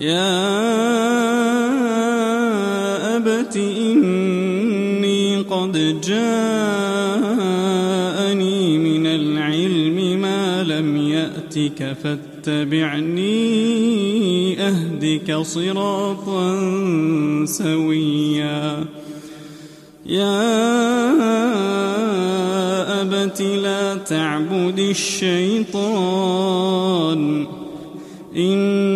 يا أبت إني قد جاءني من العلم ما لم يأتك فاتبعني أهدك صراطا سويا. يا أبت لا تعبد الشيطان. إن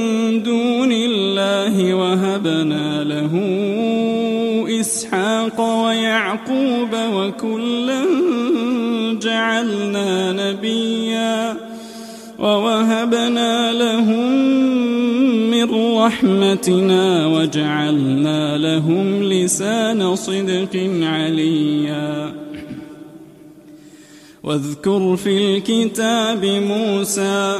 ويعقوب وكلا جعلنا نبيا ووهبنا لهم من رحمتنا وجعلنا لهم لسان صدق عليا. واذكر في الكتاب موسى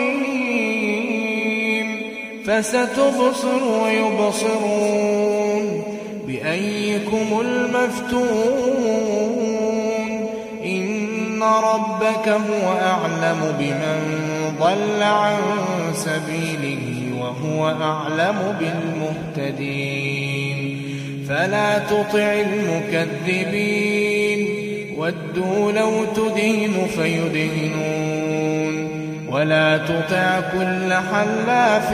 فستبصر ويبصرون بأيكم المفتون إن ربك هو أعلم بمن ضل عن سبيله وهو أعلم بالمهتدين فلا تطع المكذبين ودوا لو تدين فيدينون ولا تطع كل حلاف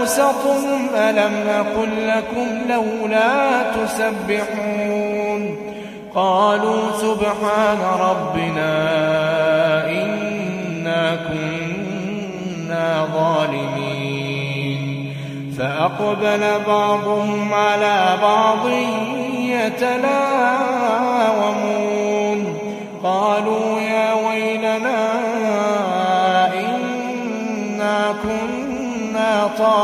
أوسطهم ألم أقل لكم لولا تسبحون؟ قالوا سبحان ربنا إنا كنا ظالمين. فأقبل بعضهم على بعض يتلاومون. قالوا يا ويلنا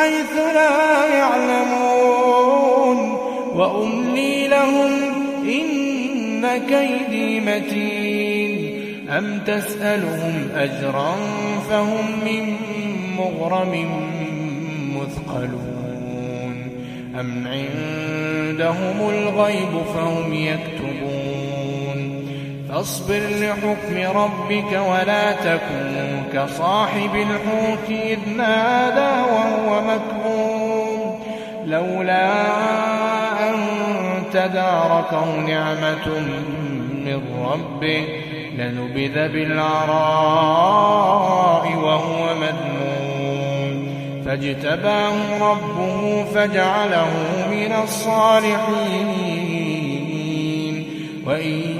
حيث لا يعلمون وأملي لهم إن كيدي متين. أم تسألهم أجرا فهم من مغرم مثقلون. أم عندهم الغيب فهم يكتبون. فاصبر لحكم ربك ولا تكن كصاحب الحوت إذ نادى وهو مكظوم لولا أن تداركه نعمة من ربه لنبذ بالعراء وهو مذموم فاجتباه ربه فجعله من الصالحين وإن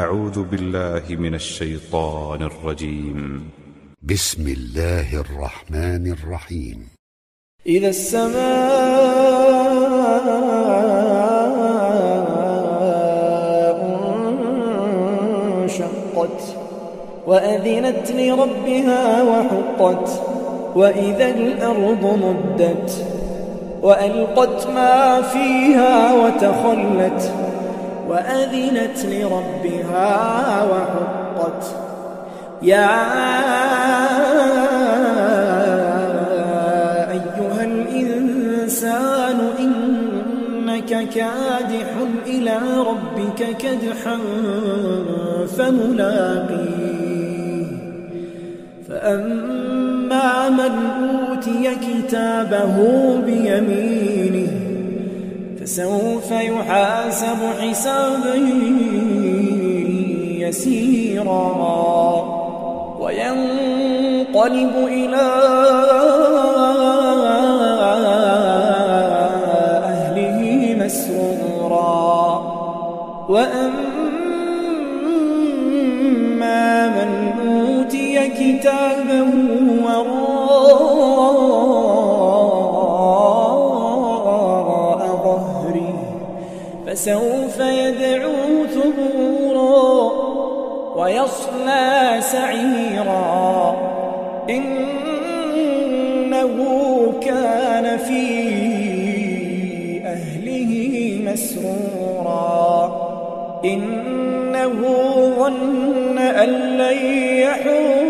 أعوذ بالله من الشيطان الرجيم. بسم الله الرحمن الرحيم. إذا السماء انشقت وأذنت لربها وحقت وإذا الأرض مدت وألقت ما فيها وتخلت وأذنت لربها وحقت يا أيها الإنسان إنك كادح إلى ربك كدحا فملاقيه. فأما من أوتي كتابه بيمينه فسوف يحاسب حسابا يسيرا وينقلب إلى أهله مسرورا. وأما من أوتي كتابه وراء فسوف يدعو ثبورا ويصلى سعيرا. إنه كان في أهله مسرورا. إنه ظن أن لن يحور